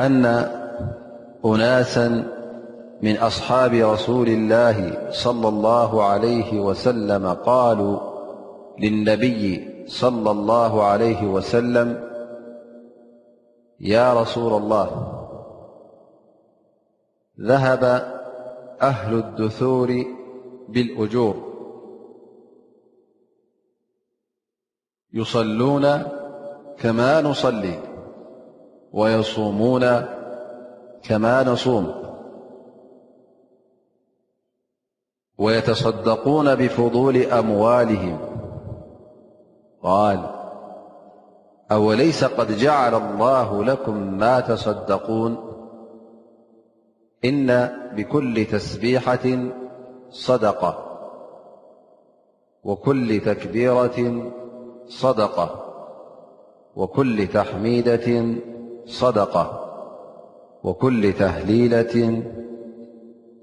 أن أناسا من أصحاب رسول الله صلى الله عليه وسلم - قالوا للنبي - صلى الله عليه وسلم يا رسول الله ذهب أهل الدثور بالأجور يصلون كما نصلي ويصومون كما نصوم ويتصدقون بفضول أموالهم قال أوليس قد جعل الله لكم ما تصدقون إن بكل تسبيحة صدقة وكل تكبيرة صدقة وكل تحميدة صدقة وكل تهليلة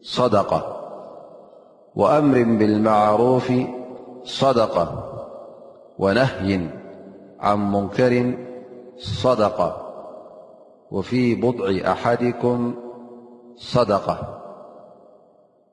صدقة وأمر بالمعروف صدقة ونهي عن منكر صدقة وفي بضع أحدكم صدقة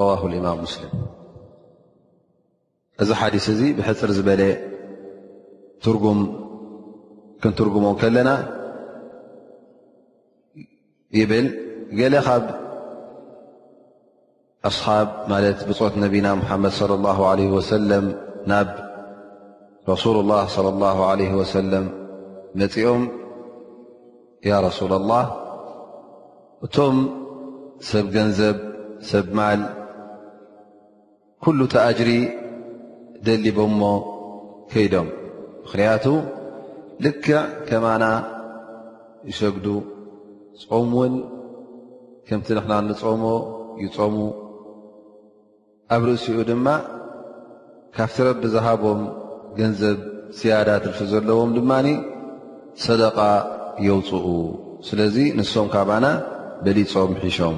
ረዋሁ ልእማም ሙስሊም እዚ ሓዲስ እዚ ብሕፅር ዝበለ ትርጉም ክንትርጉሞ ከለና ይብል ገለ ካብ ኣስሓብ ማለት ብፆት ነቢና ሙሓመድ صለ ላሁ ለ ወሰለም ናብ ረሱሉ ላህ ለ ላሁ ለ ወሰለም መፂኦም ያ ረሱላ ላህ እቶም ሰብ ገንዘብ ሰብ ማል ኩሉ ተኣጅሪ ደሊቦሞ ከይዶም ምኽንያቱ ልክዕ ከማና ይሰግዱ ፆም እውን ከምቲ ንሕና ንፆሞ ይፆሙ ኣብ ርእሲኡ ድማ ካብቲ ረቢ ዝሃቦም ገንዘብ ስያዳ ትርፊ ዘለዎም ድማ ሰደቃ የውፅኡ ስለዚ ንሶም ካባና በሊፆም ሒሾም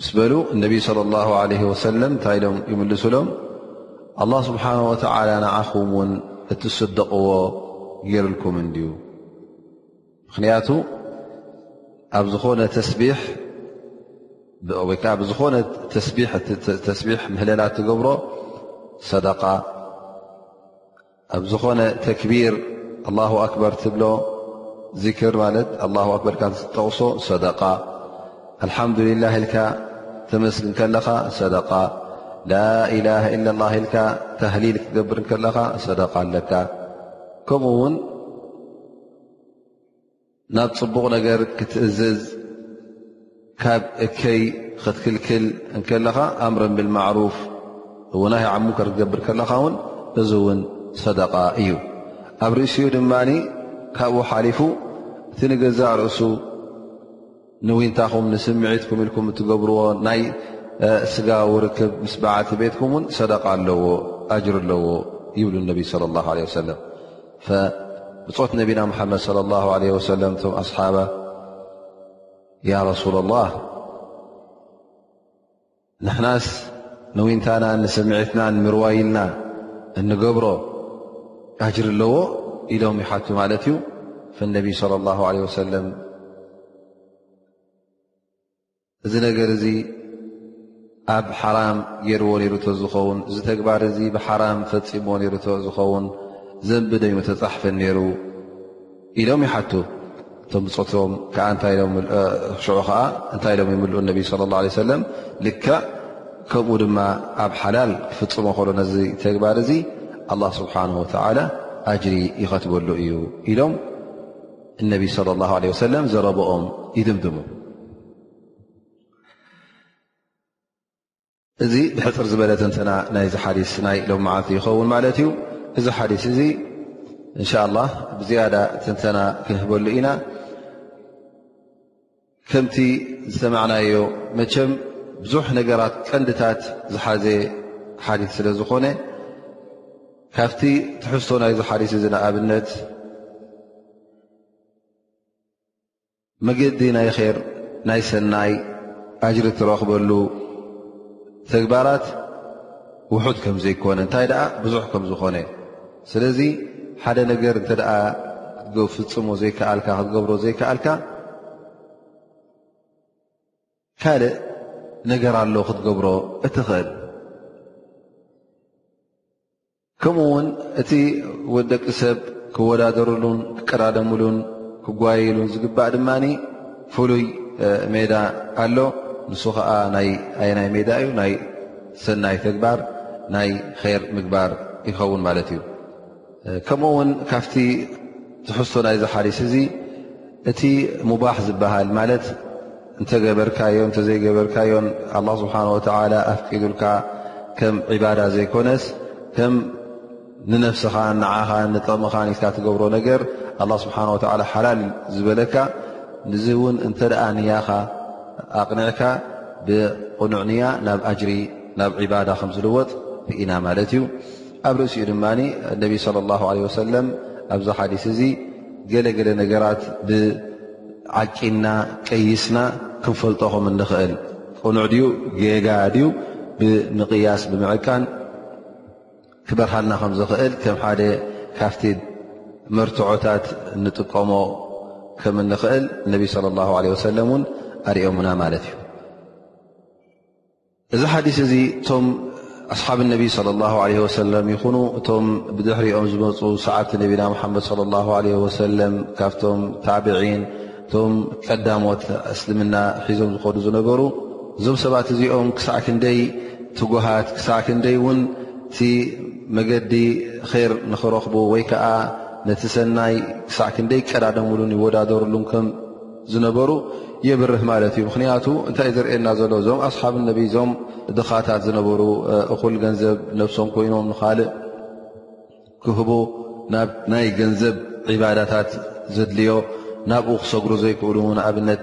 ምስ በሉ እነቢ صለ ላه ለ ወሰለም እንታይ ኢሎም ይምልሱሎም ኣላ ስብሓን ወተላ ንዓኹም እውን እትስደቕዎ ገይሩልኩም እንድዩ ምኽንያቱ ኣብ ዝኾነ ተስቢሕ ወይ ከዓ ብዝኾነ ተስቢሕ ምህለላ ትገብሮ ሰደቃ ኣብ ዝኾነ ተክቢር ኣላ ኣክበር ትብሎ ዚክር ማለት ኣላ ኣክበርካ ዝጠቕሶ ሰደቃ ኣልሓምዱላ ኢልካ ተመስግን ከለኻ ሰደቃ ላኢላ ኢላላ ኢልካ ተህሊል ክትገብር ከለኻ ሰደቃ ኣለካ ከምኡ ውን ናብ ፅቡቕ ነገር ክትእዝዝ ካብ እከይ ክትክልክል እንከለኻ ኣምርን ብልማዕሩፍ ናይ ዓ ሙከር ክትገብር ከለኻ ውን እዚ እውን ሰደቃ እዩ ኣብ ርእሲኡ ድማ ካብኡ ሓሊፉ እቲ ንገዛእ ርእሱ ንዊንታኹም ንስምዒትኩም ኢልኩም እትገብርዎ ናይ ስጋዊ ርክብ ምስ በዓልቲ ቤትኩም እውን ሰደቃ ኣለዎ ኣጅር ኣለዎ ይብሉ ነቢ ለ ላ ለ ወሰለም ብፆት ነቢና ሙሓመድ ለ ላ ለ ወሰለም እቶም ኣስሓባ ያ ረሱላ ላ ንሕናስ ንዊንታናን ንስምዒትናን ምርዋይ ኢልና እንገብሮ ኣጅሪ ኣለዎ ኢሎም ይሓቱ ማለት እዩ ፈነቢይ صለ ላ ለ ወሰለም እዚ ነገር እዚ ኣብ ሓራም ገይርዎ ነይሩ ቶ ዝኸውን እዚ ተግባር እዚ ብሓራም ፈፂምዎ ነይሩ ቶ ዝኸውን ዘንቢ ደዩ ተፃሕፈን ነይሩ ኢሎም ይሓቱ እቶም ብፆቶም ከዓ እንታይ ኢሎም ሽዑ ከዓ እንታይ ኢሎም ይምልኡ ነቢ ስለ ላ ለ ሰለም ልክዕ ከምኡ ድማ ኣብ ሓላል ክፍፅሞ ከሎ ነዚ ተግባር እዚ ኣላ ስብሓን ወተዓላ ኣጅሪ ይኸትበሉ እዩ ኢሎም እነቢ ስለ ላ ለ ወሰለም ዘረብኦም ይድምድሙ እዚ ብሕፅር ዝበለ ትንተና ናይዚ ሓዲስ ናይ ሎም መዓልቲ ይኸውን ማለት እዩ እዚ ሓዲስ እዚ እንሻ ላ ብዝያዳ ትንተና ክንህበሉ ኢና ከምቲ ዝሰማዕናዮ መቸም ብዙሕ ነገራት ቀንድታት ዝሓዘ ሓዲ ስለ ዝኾነ ካብቲ ትሕዝቶ ናይዚ ሓዲስ እዚ ንኣብነት መገዲ ናይ ር ናይ ሰናይ ኣጅሪ ትረኽበሉ ተግባራት ውሑድ ከም ዘይኮነ እንታይ ደኣ ብዙሕ ከም ዝኾነ ስለዚ ሓደ ነገር እንተ ክትፍፅሞ ዘይከኣልካ ክትገብሮ ዘይከኣልካ ካልእ ነገር ኣሎ ክትገብሮ እትኽእል ከምኡ ውን እቲ ወደቂ ሰብ ክወዳደርሉን ክቀዳደምሉን ክጓየይሉን ዝግባእ ድማ ፍሉይ ሜዳ ኣሎ ንሱ ከዓ ናይ ኣየናይ ሜዳ እዩ ናይ ሰናይ ተግባር ናይ ር ምግባር ይኸውን ማለት እዩ ከምኡ ውን ካብቲ ትሕዝቶ ናይ ዝሓዲስ እዚ እቲ ሙባሕ ዝበሃል ማለት እንተገበርካዮ እንተዘይገበርካዮን ኣላ ስብሓን ወተላ ኣፍቂዱልካ ከም ዕባዳ ዘይኮነስ ከም ንነፍስኻን ንዓኻ ንጠቕምኻን ኢልካ ትገብሮ ነገር ኣላ ስብሓን ወተላ ሓላል ዝበለካ ንዚ እውን እንተ ደኣ ንያኻ ኣቕኒዕካ ብቕኑዕ ንያ ናብ ኣጅሪ ናብ ዕባዳ ከም ዝልወጥ ርኢና ማለት እዩ ኣብ ርእሲኡ ድማ ነቢ صለ ላه ለ ወሰለም ኣብዚ ሓዲስ እዚ ገለገለ ነገራት ብዓቂንና ቀይስና ክንፈልጦ ከም እንኽእል ቅኑዕ ድዩ ጌጋ ድዩ ብምቕያስ ብምዕቃን ክበርሃልና ከም ዝኽእል ከም ሓደ ካብቲ መርትዖታት እንጥቀሞ ከም እንኽእል ነቢ ለ ላ ለ ወሰለም እውን ኣርእሙና ማለት እዩ እዚ ሓዲስ እዚ እቶም ኣስሓብ ነቢ ለ ላ ለ ወሰለም ይኹኑ እቶም ብድሕሪኦም ዝመፁ ሰዓብቲ ነቢና ሙሓመድ ለ ላ ለ ወሰለም ካብቶም ታዕብዒን እቶም ቀዳሞት እስልምና ሒዞም ዝኸዱ ዝነበሩ እዞም ሰባት እዚኦም ክሳዕ ክንደይ ትጉሃት ክሳዕ ክንደይ እውን እቲ መገዲ ር ንክረኽቡ ወይ ከዓ ነቲ ሰናይ ክሳዕ ክንደይ ቀዳደምሉን ይወዳደርሉን ከም ዝነበሩ የብርህ ማለት እዩ ምክንያቱ እንታይ እ ዘርእየና ዘሎ እዞም ኣስሓብ ነቢ እዞም ድኻታት ዝነበሩ እኹል ገንዘብ ነብሶም ኮይኖም ንካልእ ክህቡ ናብ ናይ ገንዘብ ዒባዳታት ዘድልዮ ናብኡ ክሰግሩ ዘይክእሉ ንኣብነት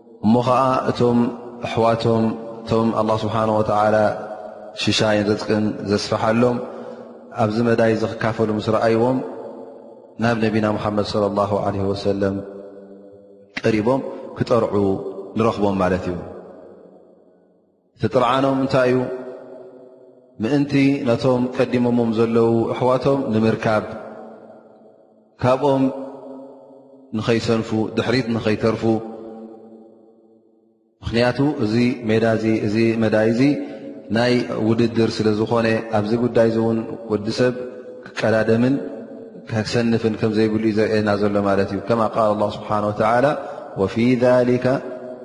እሞ ኸዓ እቶም ኣሕዋቶም እቶም ኣላ ስብሓን ወተዓላ ሽሻይን ርዝቅን ዘስፍሓሎም ኣብዚ መዳይ እዚ ክካፈሉ ምስ ረኣይዎም ናብ ነቢና ሙሓመድ ለ ላ ለ ወሰለም ቀሪቦም ክጠርዑ ንረኽቦም ማለት እዩ እቲ ጥርዓኖም እንታይ እዩ? ምእንቲ ነቶም ቀዲሞሞም ዘለዉ ኣሕዋቶም ንምርካብ ካብኦም ንኸይሰንፉ ድሕሪት ንኸይተርፉ ምኽንያቱ እዚ ሜዳ እዚ እዚ መዳይ እዚ ናይ ውድድር ስለ ዝኾነ ኣብዚ ጉዳይ እዚ እውን ወዲ ሰብ ክቀዳደምን ክሰንፍን ከምዘይብሉ እዩ ዘርእየና ዘሎ ማለት እዩ ከማ ቃል ስብሓን ወተላ ወፊ ሊከ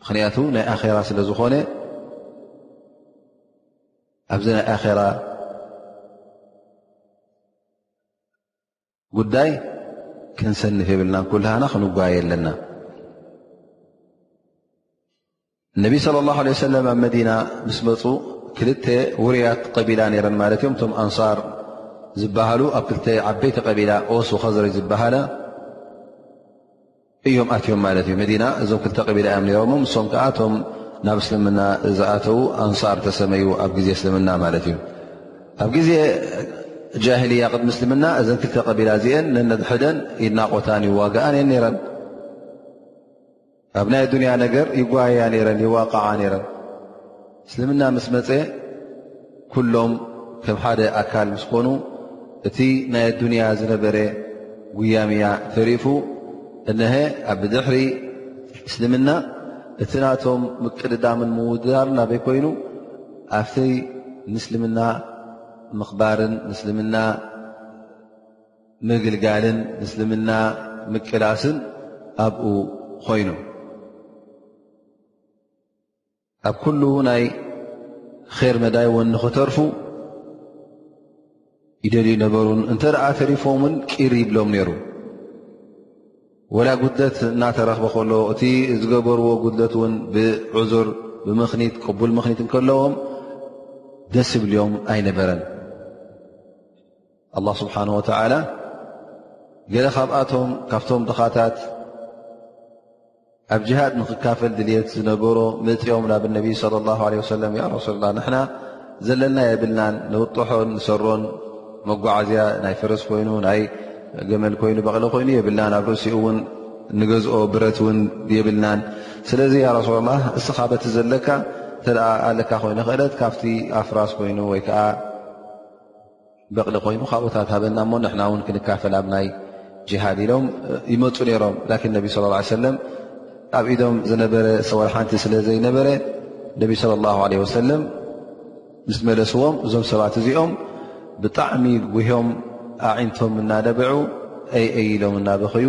ምኽንያቱ ናይ ኣኼራ ስለ ዝኾነ ኣብዚ ናይ ኣራ ጉዳይ ክንሰንፍ የብልና ኩልሃና ክንጓየ ኣለና ነቢ صለ ላه ለ ሰለም ኣብ መዲና ምስ መፁ ክልተ ውርያት ቀቢላ ነረን ማለት እዮም እቶም ኣንሳር ዝበሃሉ ኣብ ክልተ ዓበይቲ ቀቢላ ኦስ ኸዝረጅ ዝበሃላ እዮም ኣትዮም ማለት እዩ መዲና እዞም ክልተ ቀቢላ እዮም ነሮም ንሶም ከዓ እቶም ናብ እስልምና ዝኣተዉ ኣንሳር ተሰመዩ ኣብ ግዜ እስልምና ማለት እዩ ኣብ ግዜ ጃህልያ ቅድሚ እስልምና እዘን ክልተ ቀቢላ እዚአን ነነድሕደን ይናቆታን ይዋጋኣን እየን ነረን ኣብ ናይ ኣዱንያ ነገር ይጓየያ ነረን ይዋቃዓ ነረን እስልምና ምስ መፀ ኩሎም ከም ሓደ ኣካል ምስ ኮኑ እቲ ናይ ኣዱንያ ዝነበረ ጉያምያ ተሪፉ እነሀ ኣብ ብድሕሪ እስልምና እቲ ናቶም ምቅድዳምን ምውድዳር ናበይ ኮይኑ ኣብቲ ምስልምና ምኽባርን ምስልምና ምግልጋልን ምስልምና ምቅላስን ኣብኡ ኮይኑ ኣብ ኩሉ ናይ ር መዳይ ውን ንክተርፉ ይደልዩ ነበሩን እንተ ተሪፎም ውን ቂር ይብሎም ነይሩ ወላ ጉድለት እናተረክበ ከሎ እቲ ዝገበርዎ ጉድለት ውን ብዕዙር ብምኽኒት ቅቡል ምኽኒት ከለዎም ደስ ብልዮም ኣይነበረን ኣላ ስብሓን ወተላ ገለ ካብኣቶም ካብቶም ድኻታት ኣብ ጅሃድ ንክካፈል ድልት ዝነበሮ መፅኦም ናብ ነቢ صለ ላ ለ ሰለ ያ ረሱል ላ ንሕና ዘለና የብልናን ንውጥሖን ንሰሮን መጓዓዝያ ናይ ፈረስ ኮይኑ ናይ ገመል ኮይኑ በቕሊ ኮይኑ የብልናን ኣብ ርእሲኡ እውን ንገዝኦ ብረት እውን የብልናን ስለዚ ያ ረሱላ ላ እስኻ በቲ ዘለካ ተ ኣለካ ኮይኑ ክእለት ካብቲ ኣፍራስ ኮይኑ ወይከዓ በቕሊ ኮይኑ ካብኡታት ሃበና እሞ ንሕና እውን ክንካፈል ኣብ ናይ ጅሃድ ኢሎም ይመፁ ነይሮም ላኪን ነቢ ስለ ላ ሰለም ኣብ ኢዶም ዝነበረ ሰወር ሓንቲ ስለ ዘይነበረ ነቢ ስለ ላ ለ ወሰለም ምስ መለስዎም እዞም ሰባት እዚኦም ብጣዕሚ ጉህዮም ኣዒንቶም እናነበዑ ኣይ ኣይ ኢሎም እናበኸዩ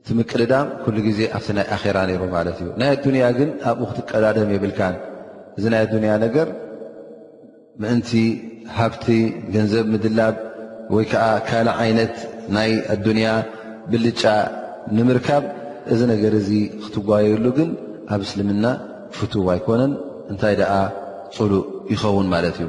እቲ ምቅድዳም ኩሉ ግዜ ኣብቲ ናይ ኣኼራ ነይሩ ማለት እዩ። ናይ ኣዱንያ ግን ኣብኡ ክትቀዳደም የብልካን። እዚ ናይ ኣዱንያ ነገር ምእንቲ ሃብቲ ገንዘብ ምድላብ ወይ ከዓ ካልእ ዓይነት ናይ ኣዱንያ ብልጫ ንምርካብ እዚ ነገር እዚ ክትጓየሉ ግን ኣብ እስልምና ፍቱው ኣይኮነን እንታይ ደኣ ፅሉእ ይኸውን ማለት እዩ።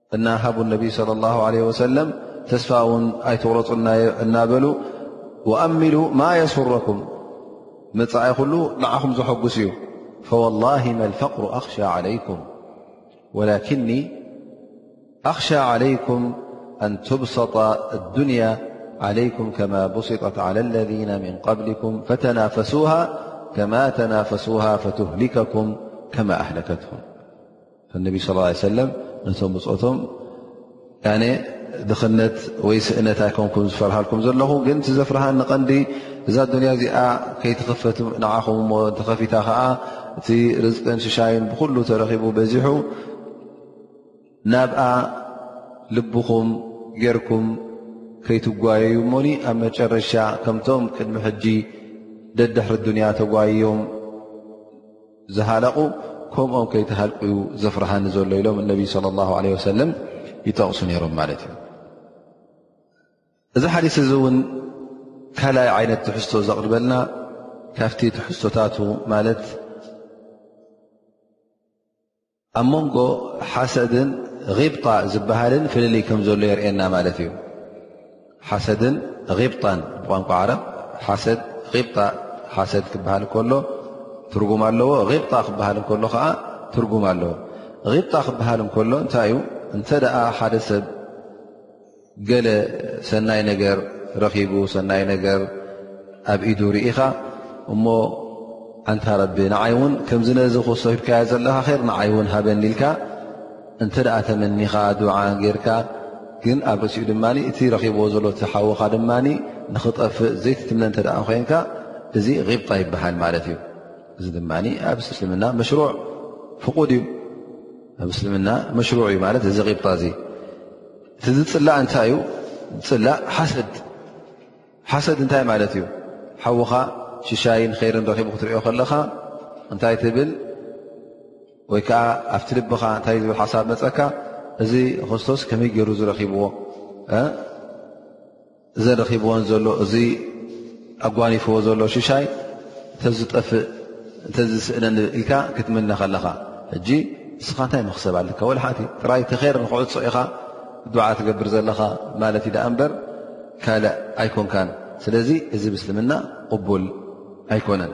ناهاب النبي صلى الله عليه وسلم تسفاءن أي تغروا النابلو وأملوا ما يسركم مع يلو نعخم زحجسي فوالله ما الفقر أخشى عليكم ولكني أخشى عليكم أن تبسط الدنيا عليكم كما بسطت على الذين من قبلكم فتنافسوها ከማ ተፈሱ ትሊከኩም ከማ ኣለከትኩም ነቢ ስ ሰለም ነቶም ብፆቶም ኣነ ድኽነት ወይ ስእነት ኣይኮንኩም ዝፈርሃልኩም ዘለኹ ግን እቲ ዘፍርሃ ንቐንዲ እዛ ኣዱንያ እዚኣ ከይትኽፈት ንዓኹም እሞ እንተኸፊታ ከዓ እቲ ርዝቅን ሽሻይን ብኩሉ ተረኺቡ በዚሑ ናብኣ ልብኹም ጌርኩም ከይትጓየዩ እሞኒ ኣብ መጨረሻ ከምቶም ቅድሚ ሕጂ ደድሕሪ ኣዱንያ ተጓይዮም ዝሃለቑ ከምኦም ከይተሃልቁ ዩ ዘፍርሃኒ ዘሎ ኢሎም እነቢ ለ ላ ለ ወሰለም ይጠቕሱ ነይሮም ማለት እዩ እዚ ሓዲስ እዚ እውን ካልኣይ ዓይነት ትሕዝቶ ዘቕርበልና ካብቲ ትሕዝቶታቱ ማለት ኣብ መንጎ ሓሰድን ቂብጣ ዝበሃልን ፍልልይ ከም ዘሎ የርእየና ማለት እዩ ሓሰድን ቂብጣን ብቋንቋ ዓረብ ሓሰድ ቂብጣ ሓሰድ ክበሃል ከሎ ትርጉም ኣለዎ ቂብጣ ክበሃል ከሎ ከዓ ትርጉም ኣለዎ ቂብጣ ክበሃል ከሎ እንታይ እዩ እንተ ሓደ ሰብ ገለ ሰናይ ነገር ረኺቡ ሰናይ ነገር ኣብ ኢዱ ርኢኻ እሞ ኣንታ ረቢ ንዓይ እውን ከምዚ ነዚ ክሶ ሂብካዮ ዘለኻ ር ንዓይ እውን ሃበኒ ኢልካ እንተ ደኣ ተመኒኻ ድዓ ጌይርካ ግን ኣብ ርእሲኡ ድማ እቲ ረኺብዎ ዘሎ እቲ ሓውኻ ድማ ንኽጠፍእ ዘይትትምነ እተ ኮንካ እዚ ቂብጣ ይበሃል ማለት እዩ እዚ ድማ ኣብ እስልምና መሽሩዕ ፍቁድ እዩ ኣብ እስልምና መሽሩዕ እዩ ማለት እዚ ቂብጣ እዚ እቲ ዝፅላእ እንታይ እዩ ዝፅላእ ሓሰድ ሓሰድ እንታይ ማለት እዩ ሓዉኻ ሽሻይን ኸይርን ረኺቡ ክትሪኦ ከለኻ እንታይ ትብል ወይ ከዓ ኣብቲ ልብኻ እንታይ ዝብል ሓሳብ መፀካ እዚ ኽስቶስ ከመይ ገይሩ ዝረኪብዎ እዘ ረኺብዎን ዘሎ እዚ ኣጓኒፍዎ ዘሎ ሽሻይ እተዝጠፍእ እንተዝስእነኒ ኢልካ ክትምነ ከለኻ ሕጂ እስኻ እንታይ መክሰብ ኣለካ ወላሓቲ ጥራይ ተኼር ንክዕፆ ኢኻ ድዓ ትገብር ዘለኻ ማለት እዩ ደኣ እምበር ካልእ ኣይኮንካን ስለዚ እዚ ምስልምና ቅቡል ኣይኮነን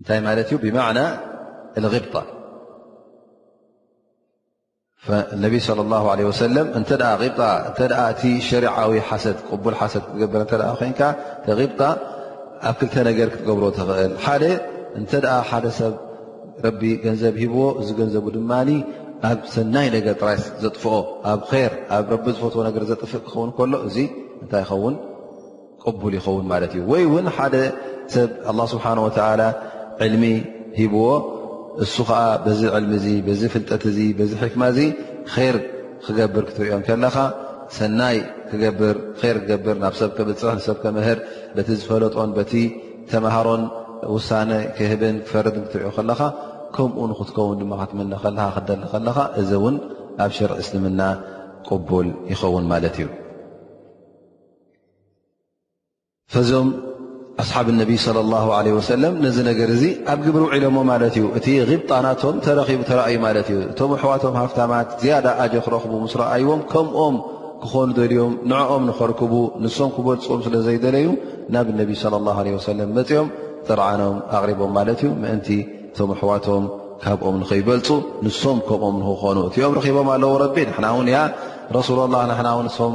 እንታይ ማለት እዩ ብማዕና ልغብጣ ነቢ صለ ላ ለ ወሰለም እተ ብጣ እተ እቲ ሸሪዓዊ ሓሰት ቅቡል ሓሰት ክትገብር እተ ኮንካ ተብጣ ኣብ ክልተ ነገር ክትገብሮ ትኽእል ሓደ እንተ ሓደ ሰብ ረቢ ገንዘብ ሂብዎ እዚ ገንዘቡ ድማ ኣብ ሰናይ ነገር ጥራይ ዘጥፍኦ ኣብ ር ኣብ ረቢ ዝፈትዎ ነገር ዘጥፍእ ክኸውን ከሎ እዚ እንታይ ይኸውን ቅቡል ይኸውን ማለት እዩ ወይ እውን ሓደ ሰብ ኣላ ስብሓን ወተላ ዕልሚ ሂብዎ እሱ ከዓ በዚ ዕልሚ እዚ በዚ ፍልጠት እዚ በዚ ሕክማ እዚ ር ክገብር ክትሪኦ ከለኻ ሰናይ ክገብር ር ክገብር ናብ ሰብ ከብፅሕ ንሰብ ከምህር በቲ ዝፈለጦን በቲ ተምሃሮን ውሳነ ክህብን ክፈርድን ክትሪኦ ከለኻ ከምኡ ንክትከውን ድማ ክትምነ ከለካ ክትደሊ ከለኻ እዚ እውን ኣብ ሸርዒ እስልምና ቅቡል ይኸውን ማለት እዩ ፈዞም ኣስሓብ ነቢ صለ ላه ለ ወሰለም ነዚ ነገር እዚ ኣብ ግብሪ ውዒሎሞ ማለት እዩ እቲ ቂብጣ ናቶም ተረኺቡ ተረእዩ ማለት እዩ እቶም ኣሕዋቶም ሃፍታማት ዝያዳ ኣጀ ክረኽቡ ምስ ረኣይዎም ከምኦም ክኾኑ ደልዮም ንዕኦም ንኸርክቡ ንሶም ክበልፅዎም ስለ ዘይደለዩ ናብ ነቢ صለ ላ ለ ወሰለም መፅኦም ጥርዓኖም ኣቕሪቦም ማለት እዩ ምእንቲ እቶም ኣሕዋቶም ካብኦም ንኸይበልፁ ንሶም ከምኦም ንክኾኑ እቲኦም ረኺቦም ኣለዉ ረቢ ንሕና እውን ያ ረሱላ ላ ንሕና ውን ሶም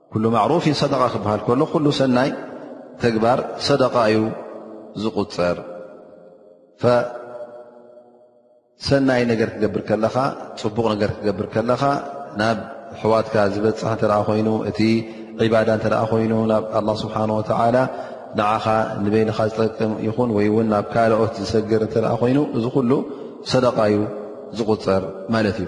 ኩሉ ማዕሩፊን ሰደቃ ክበሃል ከሎ ኩሉ ሰናይ ተግባር ሰደቃ እዩ ዝቁፀር ሰናይ ነገር ክትገብር ከለኻ ፅቡቕ ነገር ክትገብር ከለኻ ናብ ኣሕዋትካ ዝበፅሕ እተ ኮይኑ እቲ ዒባዳ እተ ኮይኑ ናብ ኣላ ስብሓን ወተላ ንዓኻ ንበይንኻ ዝጠቅም ይኹን ወይ እውን ናብ ካልኦት ዝሰግር እተ ኮይኑ እዚ ኩሉ ሰደቃ እዩ ዝቁፀር ማለት እዩ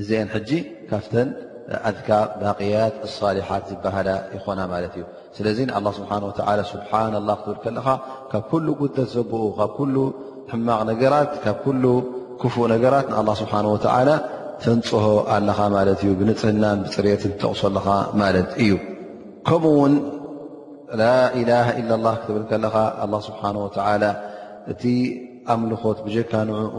እዚኤን ሕጂ ካብተን ኣዝካር ባቅያት ኣሳሊሓት ዝበሃላ ይኾና ማለት እዩ ስለዚ ንኣላ ስብሓን ወተላ ስብሓና ላ ክትብል ከለኻ ካብ ኩሉ ጉደት ዘብኡ ካብ ኩሉ ሕማቕ ነገራት ካብ ኩሉ ክፉእ ነገራት ንኣላ ስብሓን ወተላ ተንፅሆ ኣለኻ ማለት እዩ ብንፅህናን ብፅርትን ትጠቕሶ ኣለኻ ማለት እዩ ከምኡ ውን ላኢላሃ ኢላ ላ ክትብል ከለኻ ኣላ ስብሓን ወተላ እቲ ኣምልኾት ብጀካ ንኡ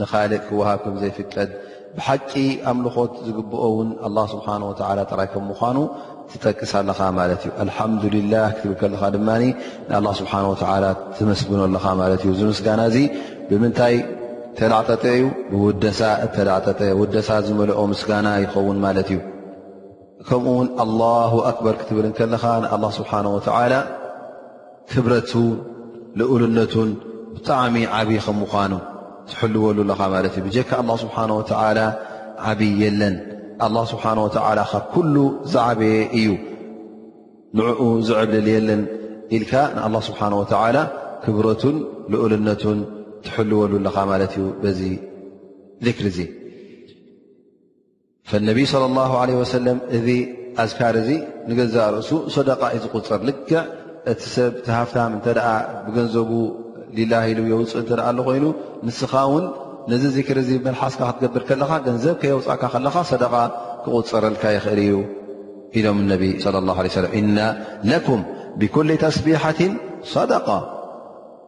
ንኻልእ ክወሃብ ከም ዘይፍቀድ ብሓቂ ኣምልኾት ዝግብኦ እውን ኣላ ስብሓን ወተላ ጥራይ ከም ምዃኑ ትጠቅስ ኣለኻ ማለት እዩ ኣልሓምዱላ ክትብል ከለኻ ድማ ንኣላ ስብሓን ወተላ ትመስግኖ ኣለኻ ማለት እዩ እዚ ምስጋና እዚ ብምንታይ ተላዕጠጠ እዩ ብውደሳ እተላዕጠጠ ውደሳ ዝመልኦ ምስጋና ይኸውን ማለት እዩ ከምኡ ውን ኣላሁ ኣክበር ክትብል ከለኻ ንኣላ ስብሓን ወተላ ክብረቱ ልኡልነቱን ብጣዕሚ ዓብዪ ከም ምኳኑ ትሕልወሉ ኣለኻ ማለት እዩ ብጀካ ኣላ ስብሓን ወተላ ዓብዪ የለን ኣላ ስብሓን ወተላ ካብ ኩሉ ዝዓበየ እዩ ንዕኡ ዝዕብልል የለን ኢልካ ንኣላ ስብሓን ወተላ ክብረቱን ልኡልነቱን ትሕልወሉ ኣለኻ ማለት እዩ በዚ ዚክሪ እዙ ፈነቢይ صለ ላሁ ለ ወሰለም እዚ ኣዝካር እዚ ንገዛእ ርእሱ ሰደቃ እዩ ዝቁፅር ልክዕ እቲ ሰብ እቲ ሃፍታም እንተ ብገንዘቡ ሊላ ኢሉ የውፅእ እተ ኣሎ ኮይኑ ንስኻ እውን ነዚ ዚክር እዚ መልሓስካ ክትገብር ከለኻ ገንዘብ ከየውፃእካ ከለኻ ሰደቃ ክቁፅረልካ ይኽእል እዩ ኢሎም ነቢ ለ ላ ለ ሰለም እና ለኩም ብኩል ተስቢሓትን ሰደቃ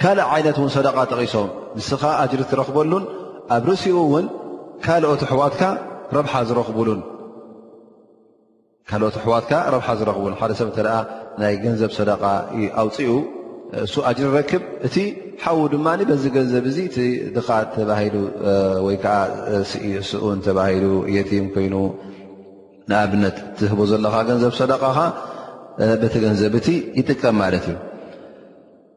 ካልእ ዓይነት ውን ሰደቃ ጠቒሶም ንስኻ ኣጅሪ ትረኽበሉን ኣብ ርእሲኡ እውን ካልኦት ኣሕዋትካ ረብሓ ዝረኽብሉን ካልኦት ኣሕዋትካ ረብሓ ዝረኽብሉ ሓደ ሰብ እተ ናይ ገንዘብ ሰደቃ ኣውፅኡ እሱ ኣጅሪ ረክብ እቲ ሓዉ ድማ በዚ ገንዘብ እዚ እቲ ድኻ ተባሂሉ ወይ ከዓ ስኡን ተባሂሉ የቲም ኮይኑ ንኣብነት ትህቦ ዘለካ ገንዘብ ሰደቃኻ በቲ ገንዘብ እቲ ይጥቀም ማለት እዩ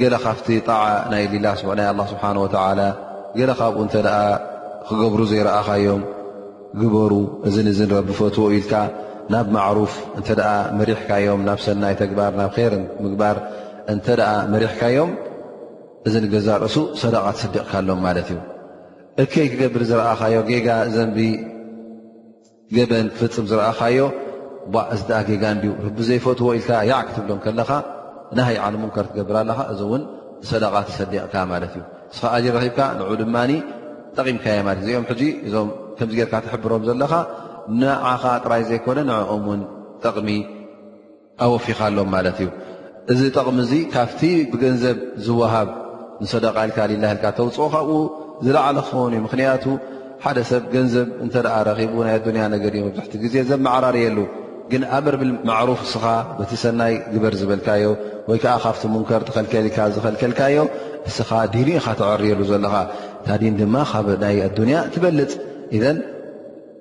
ገለ ካብቲ ጣዓ ናይ ሊላ ናይ ኣላ ስብሓን ወተዓላ ገለ ካብኡ እንተ ደኣ ክገብሩ ዘይረኣኻዮም ግበሩ እዚ ንዝን ረቢ ፈትዎ ኢልካ ናብ ማዕሩፍ እንተ ደኣ መሪሕካዮም ናብ ሰናይ ተግባር ናብ ር ምግባር እንተ ደኣ መሪሕካዮም እዚ ንገዛ ርእሱ ሰደቓ ትስዲቕካሎም ማለት እዩ እከይ ክገብር ዝረኣኻዮ ጌጋ ዘንቢ ገበን ክፍጽም ዝረኣኻዮ ጓእ እዚ ደኣ ጌጋ እንድዩ ርቢ ዘይፈትዎ ኢልካ ያዕ ክትብሎም ከለኻ ናሃይ ዓል ሙንከር ትገብር ኣለኻ እዚ እውን ብሰደቓ ተሰዲቕካ ማለት እዩ እስኻ ኣጅር ረኺብካ ንዑ ድማ ጠቒምካዮ ማለት እዚኦም ሕጂ እዞም ከምዚ ጌርካ ትሕብሮም ዘለኻ ንዓኻ ጥራይ ዘይኮነ ንዕኦም እውን ጠቕሚ ኣወፊኻሎም ማለት እዩ እዚ ጠቕሚ እዚ ካብቲ ብገንዘብ ዝወሃብ ንሰደቃ ኢልካ ሊላህ ኢልካ ተውፅኦ ካብኡ ዝለዓለ ክኸውን እዩ ምክንያቱ ሓደ ሰብ ገንዘብ እንተ ረኪቡ ናይ ኣዱንያ ነገር እዩ መብዛሕቲ ግዜ ዘመዓራርየሉ ግን ኣምር ብማዕሩፍ እስኻ በቲ ሰናይ ግበር ዝበልካዮ ወይ ከዓ ካብቲ ሙንከር ተኸልከል ኢልካ ዝኸልከልካዮ እስኻ ዲን ኢኻ ተዕርየሉ ዘለኻ እታ ዲን ድማ ካብ ናይ ኣዱንያ ትበልፅ ኢዘን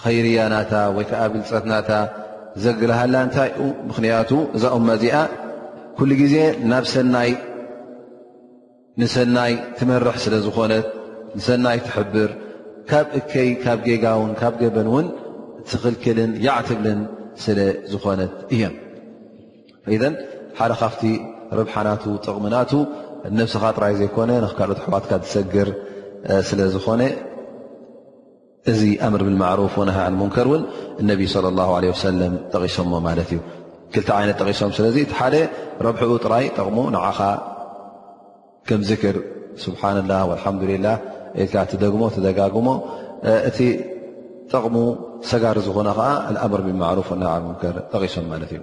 ኸይርያ ናታ ወይ ከዓ ብልፀት ናታ ዘግልሃላ እንታይ እዩ ምኽንያቱ እዛ እማ እዚኣ ኩሉ ግዜ ናብ ሰናይ ንሰናይ ትመርሕ ስለ ዝኾነት ንሰናይ ትሕብር ካብ እከይ ካብ ጌጋ ውን ካብ ገበን ውን ትኽልክልን ያዕትብልን ስለ ዝኾነት እየ ኢዘን ሓደ ካብቲ ርብሓናቱ ጥቕምናቱ ነብስኻ ጥራይ ዘይኮነ ንካልኦት ኣሕዋትካ ዝሰግር ስለ ዝኾነ እዚ ኣምር ብልማዕሩፍ ወነሃ ኣን ሙንከር እውን እነቢ ለ ላ ለ ወሰለም ጠቒሶሞ ማለት እዩ ክልተ ዓይነት ጠቒሶም ስለዚ እቲ ሓደ ረብሕኡ ጥራይ ጠቕሙ ንዓኻ ከም ዝክር ስብሓን ላ ወልሓምዱላ ኢልካ ትደግሞ ትደጋግሞ እቲ ጠቕሙ ሰጋር ዝኾነ ከዓ ኣምር ብልማዕሩፍ ወነሃ ኣን ሙንከር ጠቒሶም ማለት እዩ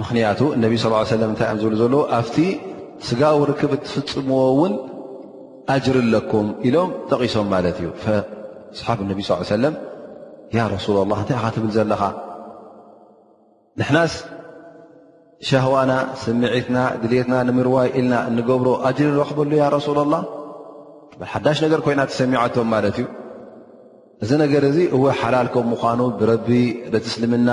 ምኽንያቱ እነቢ ስ ሰለም እንታይ እዮም ዝብሉ ዘለዉ ኣብቲ ስጋዊ ርክብ እትፍፅምዎ እውን ኣጅሪ ኣለኩም ኢሎም ጠቒሶም ማለት እዩ ኣስሓብ እነቢ ስ ሰለም ያ ረሱላ ላ እንታይ ኢኻ ትብል ዘለኻ ንሕናስ ሻህዋና ስምዒትና ድልትና ንምርዋይ ኢልና እንገብሮ ኣጅሪ ንረኽበሉ ያ ረሱላ ላ ሓዳሽ ነገር ኮይና ተሰሚዖቶም ማለት እዩ እዚ ነገር እዚ እወ ሓላል ከም ምዃኑ ብረቢ በቲ እስልምና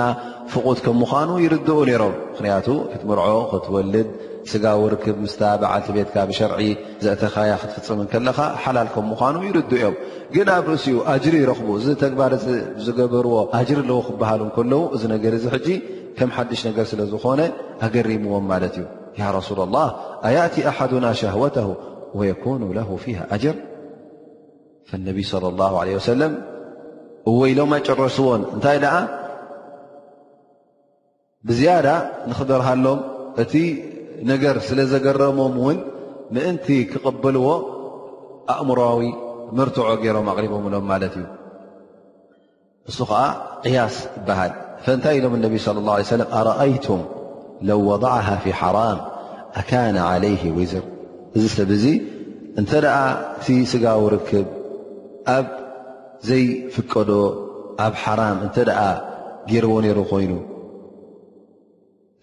ፍቑት ከም ምዃኑ ይርድኡ ነይሮም ምኽንያቱ ክትምርዖ ክትወልድ ስጋዊ ርክብ ምስታ በዓልቲ ቤትካ ብሸርዒ ዘእተኻያ ክትፍፅም ከለኻ ሓላል ከም ምዃኑ ይርድኡ እዮም ግን ኣብ ርእሲኡ ኣጅሪ ይረኽቡ እዚ ተግባር እዚ ዝገበርዎ ኣጅሪ ኣለዎ ክበሃሉ ከለዉ እዚ ነገር እዚ ሕጂ ከም ሓድሽ ነገር ስለ ዝኾነ ኣገሪምዎም ማለት እዩ ያ ረሱላ ላ ኣያእቲ ኣሓዱና ሸህወተሁ ወየኩኑ ለሁ ፊሃ ኣጅር ነቢ صለ ላه ለ ወሰለም እወ ኢሎም ኣይጨረስዎን እንታይ ደኣ ብዝያዳ ንኽበርሃሎም እቲ ነገር ስለ ዘገረሞም እውን ምእንቲ ክቕብልዎ ኣእምሮዊ መርትዖ ገይሮም ኣቕሪቦምሎም ማለት እዩ እሱ ከዓ ቅያስ ይበሃል ፈንታይ ኢሎም ነቢ صለ ه ሰለ ኣረኣይቱም ለው ወضዓሃ ፊ ሓራም ኣካነ ዓለይህ ውዝር እዚ ሰብ እዚ እንተ ደኣ እቲ ስጋዊ ርክብ ኣብ ዘይፍቀዶ ኣብ ሓራም እንተ ደኣ ገይርዎ ነይሩ ኮይኑ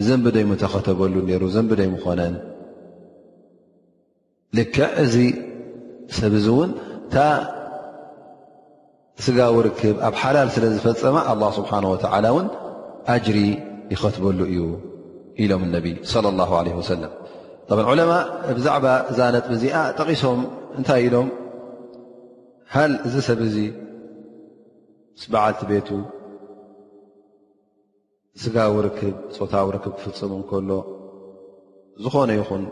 ዘንቢ ዶይምተኸተበሉ ነይሩ ዘንቢ ዶይምኾነን ልክዕ እዚ ሰብ እዚ እውን እታ ስጋዊ ርክብ ኣብ ሓላል ስለ ዝፈፀማ ኣላ ስብሓን ወተዓላ እውን ኣጅሪ ይኸትበሉ እዩ ኢሎም እነቢይ ለ ላ ለ ወሰለም ዑለማ ብዛዕባ እዛ ነጥቢ እዚኣ ጠቒሶም እንታይ ኢሎም ሃል እዚ ሰብ እዚ ምስ በዓልቲ ቤቱ ስጋዊ ርክብ፣ ፆታዊ ርክብ ክፍፅም እንከሎ ዝኾነ ይኹን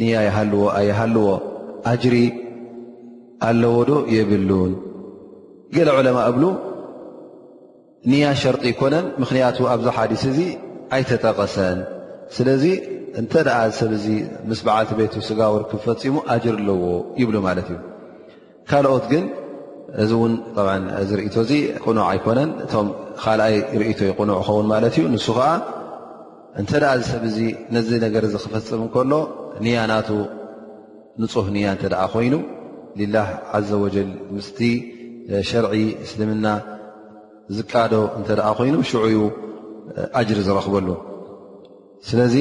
ንያ ይሃልዎ ኣይሃልዎ ኣጅሪ ኣለዎ ዶ የብሉን? ገለ ዑለማ እብሉ ንያ ሸርጢ ኣይኮነን፣ ምኽንያቱ ኣብዚ ሓዲስ እዚ ኣይተጠቐሰን። ስለዚ እንተ ደኣ ሰብ እዚ ምስ በዓልቲ ቤቱ ስጋዊ ርክብ ፈፂሙ ኣጅሪ ኣለዎ ይብሉ ማለት እዩ። ካልኦት ግን እዚ እውን እዚ ርእቶ እዚ ቅኑዕ ኣይኮነን እቶም ካልኣይ ርእቶ ዩ ቅኑዕ ይኸውን ማለት እዩ ንሱ ከዓ እንተ እዚ ሰብ እዚ ነዚ ነገር እዚ ክፈፅም ከሎ ንያ ናቱ ንፁህ ንያ እተ ኮይኑ ሊላ ዘ ወጀል ምስቲ ሸርዒ እስልምና ዝቃዶ እንተ ኮይኑ ሽዑ ዩ ኣጅሪ ዝረኽበሉ ስለዚ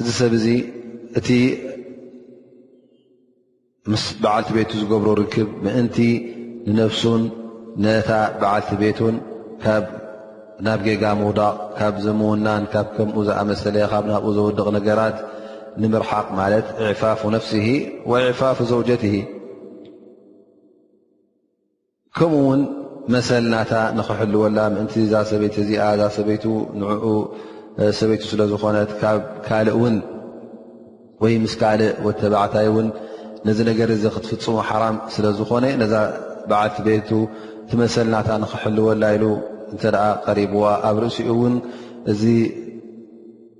እዚ ሰብ እዚ እቲ ምስ በዓልቲ ቤቱ ዝገብሮ ርክብ ምእንቲ ንነፍሱን ነታ በዓልቲ ቤቱን ካብ ናብ ጌጋ ምውዳቕ ካብ ዝምውናን ካብ ከምኡ ዝኣመሰለ ካብ ናብኡ ዘውድቕ ነገራት ንምርሓቕ ማለት ዕፋፍ ነፍሲ ወዕፋፍ ዘውጀት ከምኡ ውን መሰል ናታ ንኽሕልወላ ምእንቲ እዛ ሰበይቲ እዚኣ እዛ ሰበይቱ ንኡ ሰበይቱ ስለ ዝኾነት ካብ ካልእ ውን ወይ ምስ ካልእ ወተባዕታይ ውን ነዚ ነገር እዚ ክትፍፅሙ ሓራም ስለ ዝኾነ ነዛ በዓልቲ ቤቱ ትመሰል ናታ ንኽሕልወላ ኢሉ እንተ ቀሪብዋ ኣብ ርእሲኡ እውን እዚ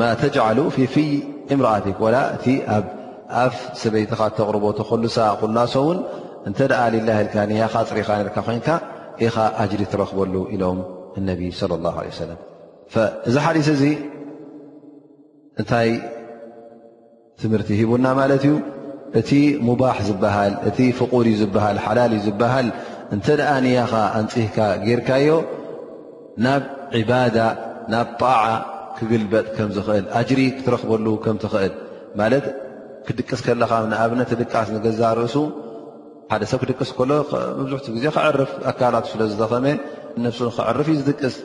ማ ተጅዓሉ ፊ ፍይ እምርኣትክ ወላ እቲ ኣብ ኣፍ ሰበይትኻ ተቕርቦ ተኸሉሳ ኩላሶ እውን እንተ ደኣ ሊላ ኢልካ ንያኻ ፅሪኻ ነርካ ኮይንካ ኢኻ ኣጅሪ ትረኽበሉ ኢሎም እነቢ ለ ላ ለ ሰለም እዚ ሓዲስ እዚ እንታይ ትምህርቲ ሂቡና ማለት እዩ እቲ ሙባሕ ዝበሃል እቲ ፍቁር እዩ ዝበሃል ሓላል እዩ ዝበሃል እንተ ደኣ ንያኻ ኣንፅህካ ጌርካዮ ናብ ዕባዳ ናብ ጣዓ ክግልበጥ ከም ዝኽእል ኣጅሪ ክትረኽበሉ ከም ትኽእል ማለት ክድቅስ ከለኻ ንኣብነት ድቃስ ንገዛ ርእሱ ሓደ ሰብ ክድቅስ ከሎ መብዝሕትኡ ግዜ ክዕርፍ ኣካላቱ ስለ ዝደኸመ ነፍሱ ንክዕርፍ እዩ ዝድቅስ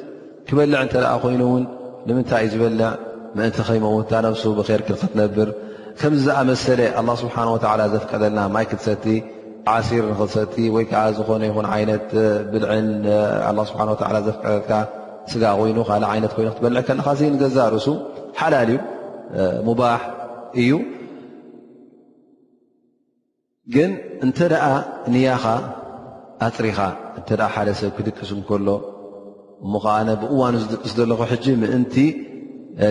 ክበልዕ እንተ ኮይኑ እውን ንምንታይ እዩ ዝበልዕ ምእንቲ ከይመውት እታ ነብሱ ብከርክ ክትነብር ከምዚ ዝኣመሰለ ኣላ ስብሓን ወላ ዘፍቀደልና ማይ ክትሰቲ ዓሲር ንክትሰቲ ወይ ከዓ ዝኾነ ይኹን ዓይነት ብልዕን ኣ ስብሓ ላ ዘፍቀደልካ ስጋ ኮይኑ ካልእ ዓይነት ኮይኑ ክትበልዕ ከለካ እ ንገዛ ርእሱ ሓላል እዩ ሙባሕ እዩ ግን እንተ ደኣ ንያኻ ኣጽሪኻ እንተ ሓደ ሰብ ክድቅስ እንከሎ እሞ ኸዓ ኣነ ብእዋኑ ዝድቅስ ዘለኹ ሕጂ ምእንቲ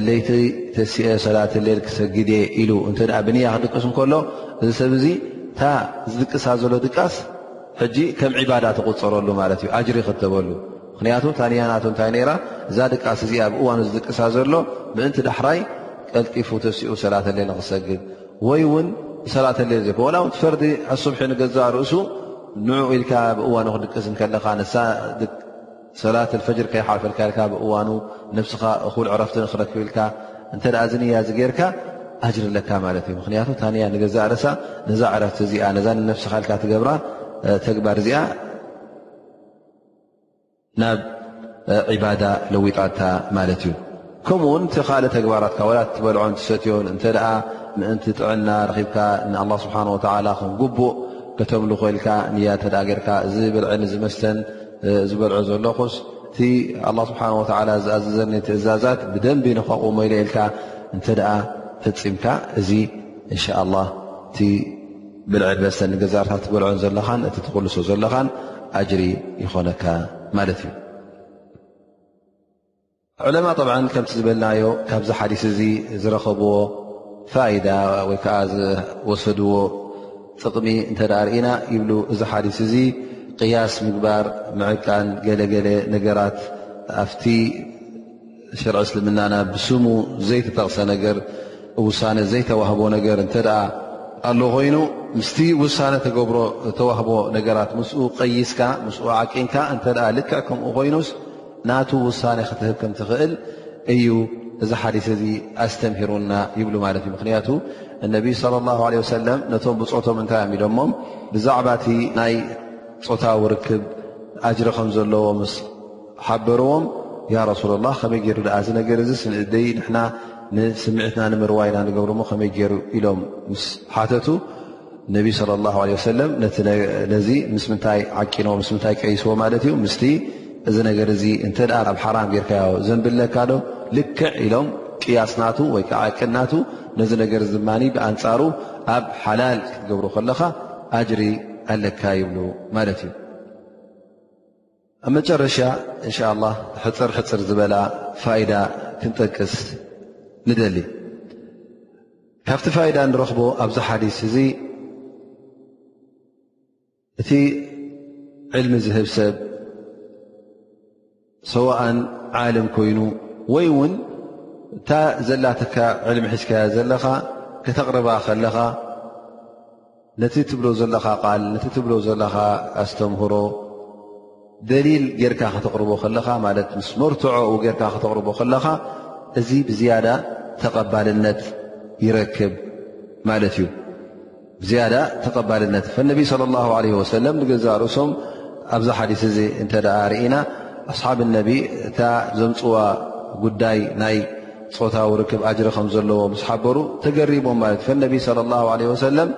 ለይቲ ተሲአ ሰላት ሌል ክሰግድ እየ ኢሉ እንተ ብንያ ክድቅስ እንከሎ እዚ ሰብ እዚ እታ ዝድቅሳ ዘሎ ድቃስ ሕጂ ከም ዒባዳ ተቁፀረሉ ማለት እዩ ኣጅሪ ክተበሉ ምክንያቱ ታንያናቱ እንታይ ነይራ እዛ ድቃስ እዚኣ ብእዋኑ ዝድቅሳ ዘሎ ምእንቲ ዳሕራይ ቀልጢፉ ተሲኡ ሰላት ሌል ንክሰግድ ወይ እውን ሰላት ሌል ዘይኮ ዋላ ውን ፈርዲ ኣሱብሒ ንገዛእ ርእሱ ንዑኡ ኢልካ ብእዋኑ ክድቅስ ከለኻ ንሳ ሰላት ፈጅር ከይሓልፈልካ ኢልካ ብእዋኑ ነብስኻ እኹል ዕረፍቲ ንክረክብ ኢልካ እንተ ዝንያ ዚ ገይርካ ኣጅር ኣለካ ማለት እዩ ምክንያቱ ታንያ ንገዛእ ርእሳ ነዛ ዕረፍቲ እዚኣ ነዛ ንነብስኻ ኢልካ ትገብራ ተግባር እዚኣ ናብ ዒባዳ ለዊጣታ ማለት እዩ። ከምኡ ውን እቲ ካልእ ተግባራትካ ዋላ ትበልዖን ትሰትዮን እንተ ምእንቲ ጥዕና ረኺብካ ንኣላ ስብሓን ወተላ ከም ጉቡእ ከተምልኾ ኢልካ ንያ እተ ገርካ እዚ ብልዕን ዝመስተን ዝበልዖ ዘለኹስ እቲ ኣላ ስብሓን ወላ ዝኣዘዘኒ ትእዛዛት ብደንቢ ንኸቕውሞ ኢለ ኢልካ እንተ ፈፂምካ እዚ እንሻ ላ እቲ ብልዕን መስተን ንገዛእካ ትበልዖን ዘለኻን እቲ ትኽልሶ ዘለኻን ኣጅሪ ይኾነካ ማለት እዩ ዕለማ ጠብዓ ከምቲ ዝበልናዮ ካብዚ ሓዲስ እዚ ዝረኸብዎ ፋይዳ ወይ ከዓ ዝወሰድዎ ጥቕሚ እንተ ርእና ይብሉ እዚ ሓዲስ እዚ ቅያስ ምግባር ምዕቃን ገለገለ ነገራት ኣብቲ ሸርዒ እስልምናና ብስሙ ዘይተጠቕሰ ነገር ውሳነ ዘይተዋህቦ ነገር እንተ ኣሎ ኮይኑ ምስቲ ውሳነ ተገብሮ ተዋህቦ ነገራት ምስኡ ቀይስካ ምስኡ ዓቂንካ እንተ ልክዕ ከምኡ ኮይኑስ ናቱ ውሳነ ክትህብ ከም ትኽእል እዩ እዚ ሓዲስ እዚ ኣስተምህሩና ይብሉ ማለት እዩ ምክንያቱ እነቢይ ስለ ላ ለ ወሰለም ነቶም ብፆቶም እንታይ እዮም ኢሎሞም ብዛዕባ እቲ ናይ ፆታዊ ርክብ ኣጅሪ ከም ዘለዎ ምስ ሓበርዎም ያ ረሱላ ላ ከመይ ገይሩ ድኣ እዚ ነገር እዚ ስምዒደይ ንሕና ንስምዒትና ንምርዋይ ኢና ንገብሩ ሞ ከመይ ገይሩ ኢሎም ምስ ሓተቱ ነቢ ለ ላ ለ ወሰለም ነዚ ምስ ምንታይ ዓቂኖ ምስ ምንታይ ቀይስዎ ማለት እዩ ምስቲ እዚ ነገር እዚ እንተ ኣብ ሓራም ጌርካዮ ዘንብለካ ዶ ልክዕ ኢሎም ቅያስናቱ ወይ ከዓ ቅናቱ ነዚ ነገር እዚ ድማ ብኣንፃሩ ኣብ ሓላል ክትገብሩ ከለኻ ኣጅሪ ኣለካ ይብሉ ማለት እዩ ኣብ መጨረሻ እንሻ ላህ ሕፅር ሕፅር ዝበላ ፋይዳ ክንጠቅስ ንደሊ ካብቲ ፋይዳ ንረኽቦ ኣብዚ ሓዲስ እዚ እቲ ዕልሚ ዝህብ ሰብ ሰዋእን ዓለም ኮይኑ ወይ እውን እታ ዘላትካ ዕልሚ ሒዝካያ ዘለኻ ከተቕርባ ከለኻ ነቲ ትብሎ ዘለኻ ቃል ነቲ ትብሎ ዘለኻ ኣስተምህሮ ደሊል ጌርካ ከተቕርቦ ከለኻ ማለት ምስ መርትዖኡ ጌርካ ከተቕርቦ ከለኻ እዚ ብዝያዳ ተቐባልነት ይረክብ ማለት እዩ ብዝያዳ ተቐባልነት ፈነቢ ስለ ላ ለ ወሰለም ንገዛእ ርእሶም ኣብዚ ሓዲስ እዚ እንተ ርኢና ኣስሓብ ነቢ እታ ዘምፅዋ ጉዳይ ናይ ፆታዊ ርክብ ኣጅሪ ከም ዘለዎ ምስ ሓበሩ ተገሪሞም ማለት እዩ ፈነቢ ለ ላ ለ ወሰለም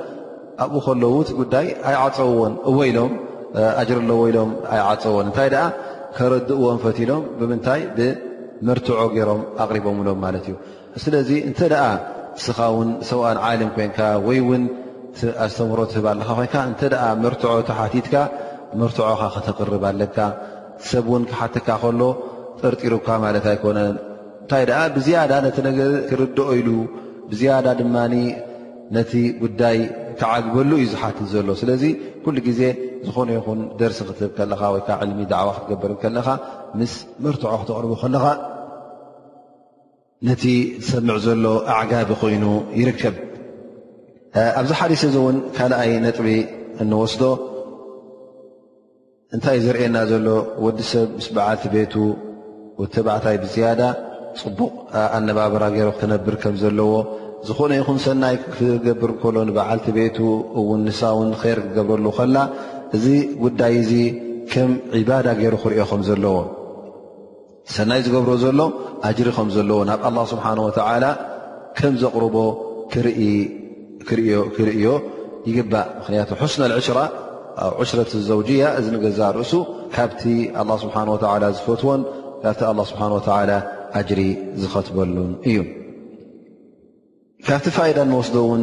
ኣብኡ ከለዉ እቲ ጉዳይ ኣይዓፀውዎን እወ ኢሎም ኣጅሪ ኣለዎ ኢሎም ኣይዓፀዎን እንታይ ደኣ ከረድእዎም ፈትሎም ብምንታይ ብመርትዖ ገይሮም ኣቕሪቦምሎም ማለት እዩ ስለዚ እንተ ደኣ እስኻ ውን ሰብኣን ዓለም ኮንካ ወይ ውን ኣስተምህሮ ትህብ ኣለካ ኮንካ እንተ ደኣ መርትዖ ተሓቲትካ መርትዖኻ ከተቕርብ ኣለካ ሰብ እውን ክሓተካ ከሎ ጠርጢሩካ ማለት ኣይኮነን እንታይ ደኣ ብዝያዳ ነቲ ነገር ክርድኦ ኢሉ ብዝያዳ ድማ ነቲ ጉዳይ ክዓግበሉ እዩ ዝሓትት ዘሎ ስለዚ ኩሉ ግዜ ዝኾነ ይኹን ደርሲ ክትህብ ከለኻ ወይከዓ ዕልሚ ዳዕዋ ክትገብር ከለኻ ምስ መርትዖ ክተቕርቡ ከለኻ ነቲ ዝሰምዕ ዘሎ ኣዕጋቢ ኮይኑ ይርከብ ኣብዚ ሓዲስ እዚ እውን ካልኣይ ነጥቢ እንወስዶ እንታይ እዩ ዘርእየና ዘሎ ወዲ ሰብ ምስ በዓልቲ ቤቱ ወተባዕታይ ብዝያዳ ፅቡቕ ኣነባብራ ገይሮ ክነብር ከም ዘለዎ ዝኾነ ይኹን ሰናይ ክገብር ከሎ ንበዓልቲ ቤቱ እውን ንሳ ውን ር ክገብረሉ ከላ እዚ ጉዳይ እዚ ከም ዒባዳ ገይሩ ክሪኦ ከም ዘለዎ ሰናይ ዝገብሮ ዘሎ ኣጅሪ ከም ዘለዎ ናብ ኣላ ስብሓን ወተዓላ ከም ዘቕርቦ ክርእዮ ይግባእ ምክንያቱ ሑስነ ልዕሽራ ኣብ ዕሽረት ዘውጅያ እዚ ንገዛ ርእሱ ካብቲ ኣላ ስብሓን ወተዓላ ዝፈትዎን ካብቲ ኣላ ስብሓን ወተዓላ ኣጅሪ ዝኸትበሉን እዩ ካብቲ ፋይዳ ንወስዶ እውን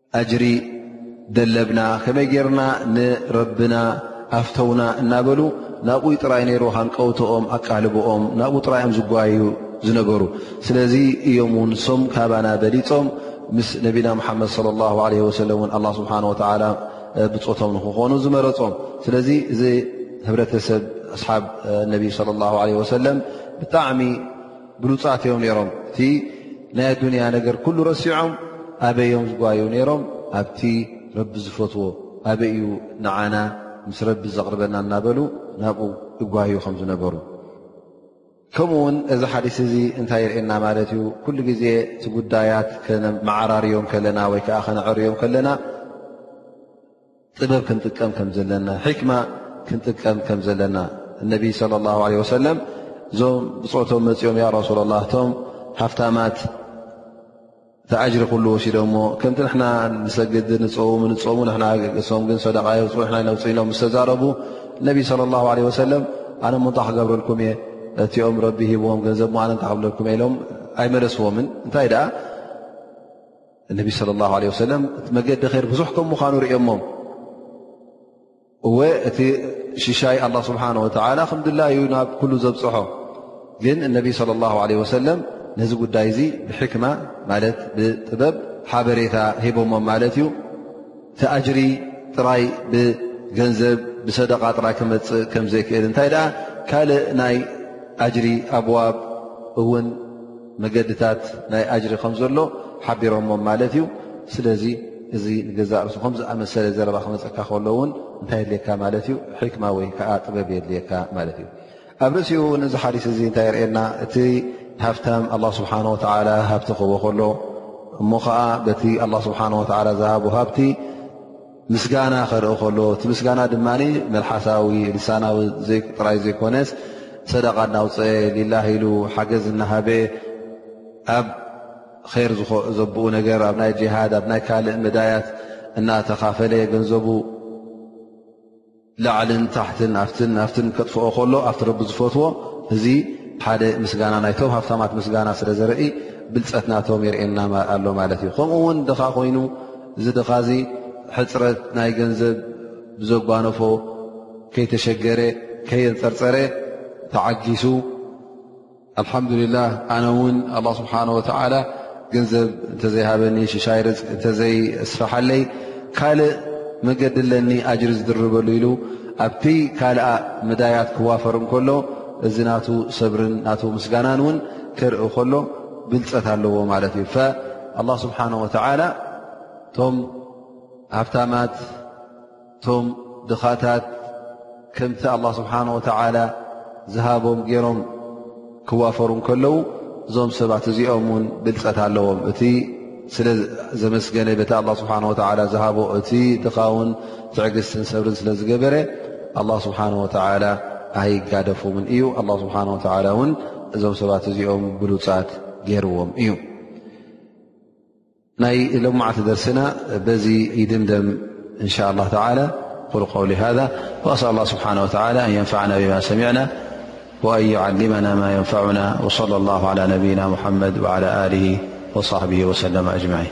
ኣጅሪ ደለብና ከመይ ጌርና ንረብና ኣፍተውና እናበሉ ናብኡይ ጥራይ ነይሩ ሃንቀውትኦም ኣቃልብኦም ናብኡ ጥራይዮም ዝጓዩ ዝነበሩ ስለዚ እዮም ውን ሶም ካባና በሊፆም ምስ ነቢና ሓመድ صለ ላ ለ ወሰለ ን ኣላ ስብሓን ወተላ ብፆቶም ንክኾኑ ዝመረፆም ስለዚ እዚ ህብረተሰብ ኣስሓብ ነቢ ለ ላ ለ ወሰለም ብጣዕሚ ብሉፃት እዮም ነይሮም እቲ ናይ ኣዱንያ ነገር ኩሉ ረሲዖም ኣበይ እዮም ዝጓዩ ነይሮም ኣብቲ ረቢ ዝፈትዎ ኣበይ እዩ ንዓና ምስ ረቢ ዘቕርበና እናበሉ ናብኡ ይጓዩ ከም ዝነበሩ ከምኡ ውን እዚ ሓዲስ እዚ እንታይ ይርእና ማለት እዩ ኩሉ ግዜ እቲ ጉዳያት ከመዓራርዮም ከለና ወይ ከዓ ከነዕርዮም ከለና ጥበብ ክንጥቀም ከም ዘለና ሕክማ ክንጥቀም ከም ዘለና እነቢይ ለ ላ ለ ወሰለም እዞም ብፆቶም መፅኦም ያ ረሱላ ላ እቶም ሃፍታማት ተኣጅሪ ኩሉ ወሲዶ ሞ ከምቲ ንና ንሰግዲ ንፀው ንፆሙ ሶም ግን ሰደቃ የውፅኡ ና ነውፅ ኢሎም ዝተዛረቡ እነቢ ለ ላ ለ ወሰለም ኣነ ሞ እንታይ ክገብረልኩም እየ እቲኦም ረቢ ሂብዎም ገንዘብ ሞ ኣነ እንታይ ክብለልኩም እየ ኢሎም ኣይመለስዎምን እንታይ ደኣ እነቢ ስለ ላ ለ ወሰለም እቲ መገዲ ር ብዙሕ ከም ምዃኑ ርእዮሞም እወ እቲ ሽሻይ ኣላ ስብሓን ወተዓላ ክምድላዩ ናብ ኩሉ ዘብፅሖ ግን እነቢ ስለ ላ ለ ወሰለም ነዚ ጉዳይ እዚ ብሕክማ ማለት ብጥበብ ሓበሬታ ሂቦሞም ማለት እዩ እቲ ኣጅሪ ጥራይ ብገንዘብ ብሰደቃ ጥራይ ክመፅእ ከምዘይክእል እንታይ ደኣ ካልእ ናይ ኣጅሪ ኣብዋብ እውን መገድታት ናይ ኣጅሪ ከም ዘሎ ሓቢሮሞም ማለት እዩ ስለዚ እዚ ንገዛእ ርእሱ ከም ዝኣመሰለ ዘረባ ክመፀካ ከሎ እውን እንታይ የድልየካ ማለት እዩ ሕክማ ወይ ከዓ ጥበብ የድልየካ ማለት እዩ ኣብ ርእሲኡ እውን እዚ ሓዲስ እዚ እንታይ የርእየና እቲ ሃፍታም ኣላ ስብሓን ወተዓላ ሃብቲ ክህቦ ከሎ እሞ ከዓ በቲ ኣላ ስብሓን ወተዓላ ዝሃቦ ሃብቲ ምስጋና ከርኢ ከሎ እቲ ምስጋና ድማ መልሓሳዊ ልሳናዊ ጥራይ ዘይኮነስ ሰደቃ እናውፀአ ሊላ ኢሉ ሓገዝ እናሃበ ኣብ ር ዘብኡ ነገር ኣብ ናይ ጅሃድ ኣብ ናይ ካልእ መዳያት እናተካፈለ ገንዘቡ ላዕልን ታሕትን ኣፍትን ናፍትን ከጥፍኦ ከሎ ኣብቲ ረቢ ዝፈትዎ እዚ ሓደ ምስጋና ናይቶም ሃፍታማት ምስጋና ስለ ዘርኢ ብልፀት ናቶም የርእየና ኣሎ ማለት እዩ ከምኡ ውን ድኻ ኮይኑ እዚ ድኻ እዚ ሕፅረት ናይ ገንዘብ ብዘጓነፎ ከይተሸገረ ከየንፀርፀረ ተዓጊሱ ኣልሓምዱሊላህ ኣነ እውን ኣላ ስብሓን ወተዓላ ገንዘብ እንተዘይሃበኒ ሽሻይ ርፅ እንተዘይስፋሓለይ ካልእ መገዲ ኣለኒ ኣጅሪ ዝድርበሉ ኢሉ ኣብቲ ካልኣ መዳያት ክዋፈር እንከሎ እዚ ናቱ ሰብርን ናቱ ምስጋናን እውን ክርኢ ከሎ ብልፀት ኣለዎ ማለት እዩ ኣላ ስብሓን ወተዓላ እቶም ሃፍታማት እቶም ድኻታት ከምቲ ኣላ ስብሓን ወተዓላ ዝሃቦም ገይሮም ክዋፈሩ ከለዉ እዞም ሰባት እዚኦም ውን ብልፀት ኣለዎም እቲ ስለ ዘመስገነ በቲ ኣላ ስብሓን ወተላ ዝሃቦ እቲ ድኻ ውን ትዕግስትን ሰብርን ስለ ዝገበረ ኣላ ስብሓን ወተላ ኣይጋደፉምን እዩ ኣላ ስብሓን ወተላ እውን እዞም ሰባት እዚኦም ብሉፃት ገይርዎም እዩ ي لمعت درسن بز يدمدم إن شاء الله تعالى ل قول هذا وأسأل الله سبحانه وتعالى أن ينفعنا بما سمعنا وأن يعلمنا ما ينفعنا وصلى الله على نبينا محمد وعلى له وصحبه وسلم أجمعين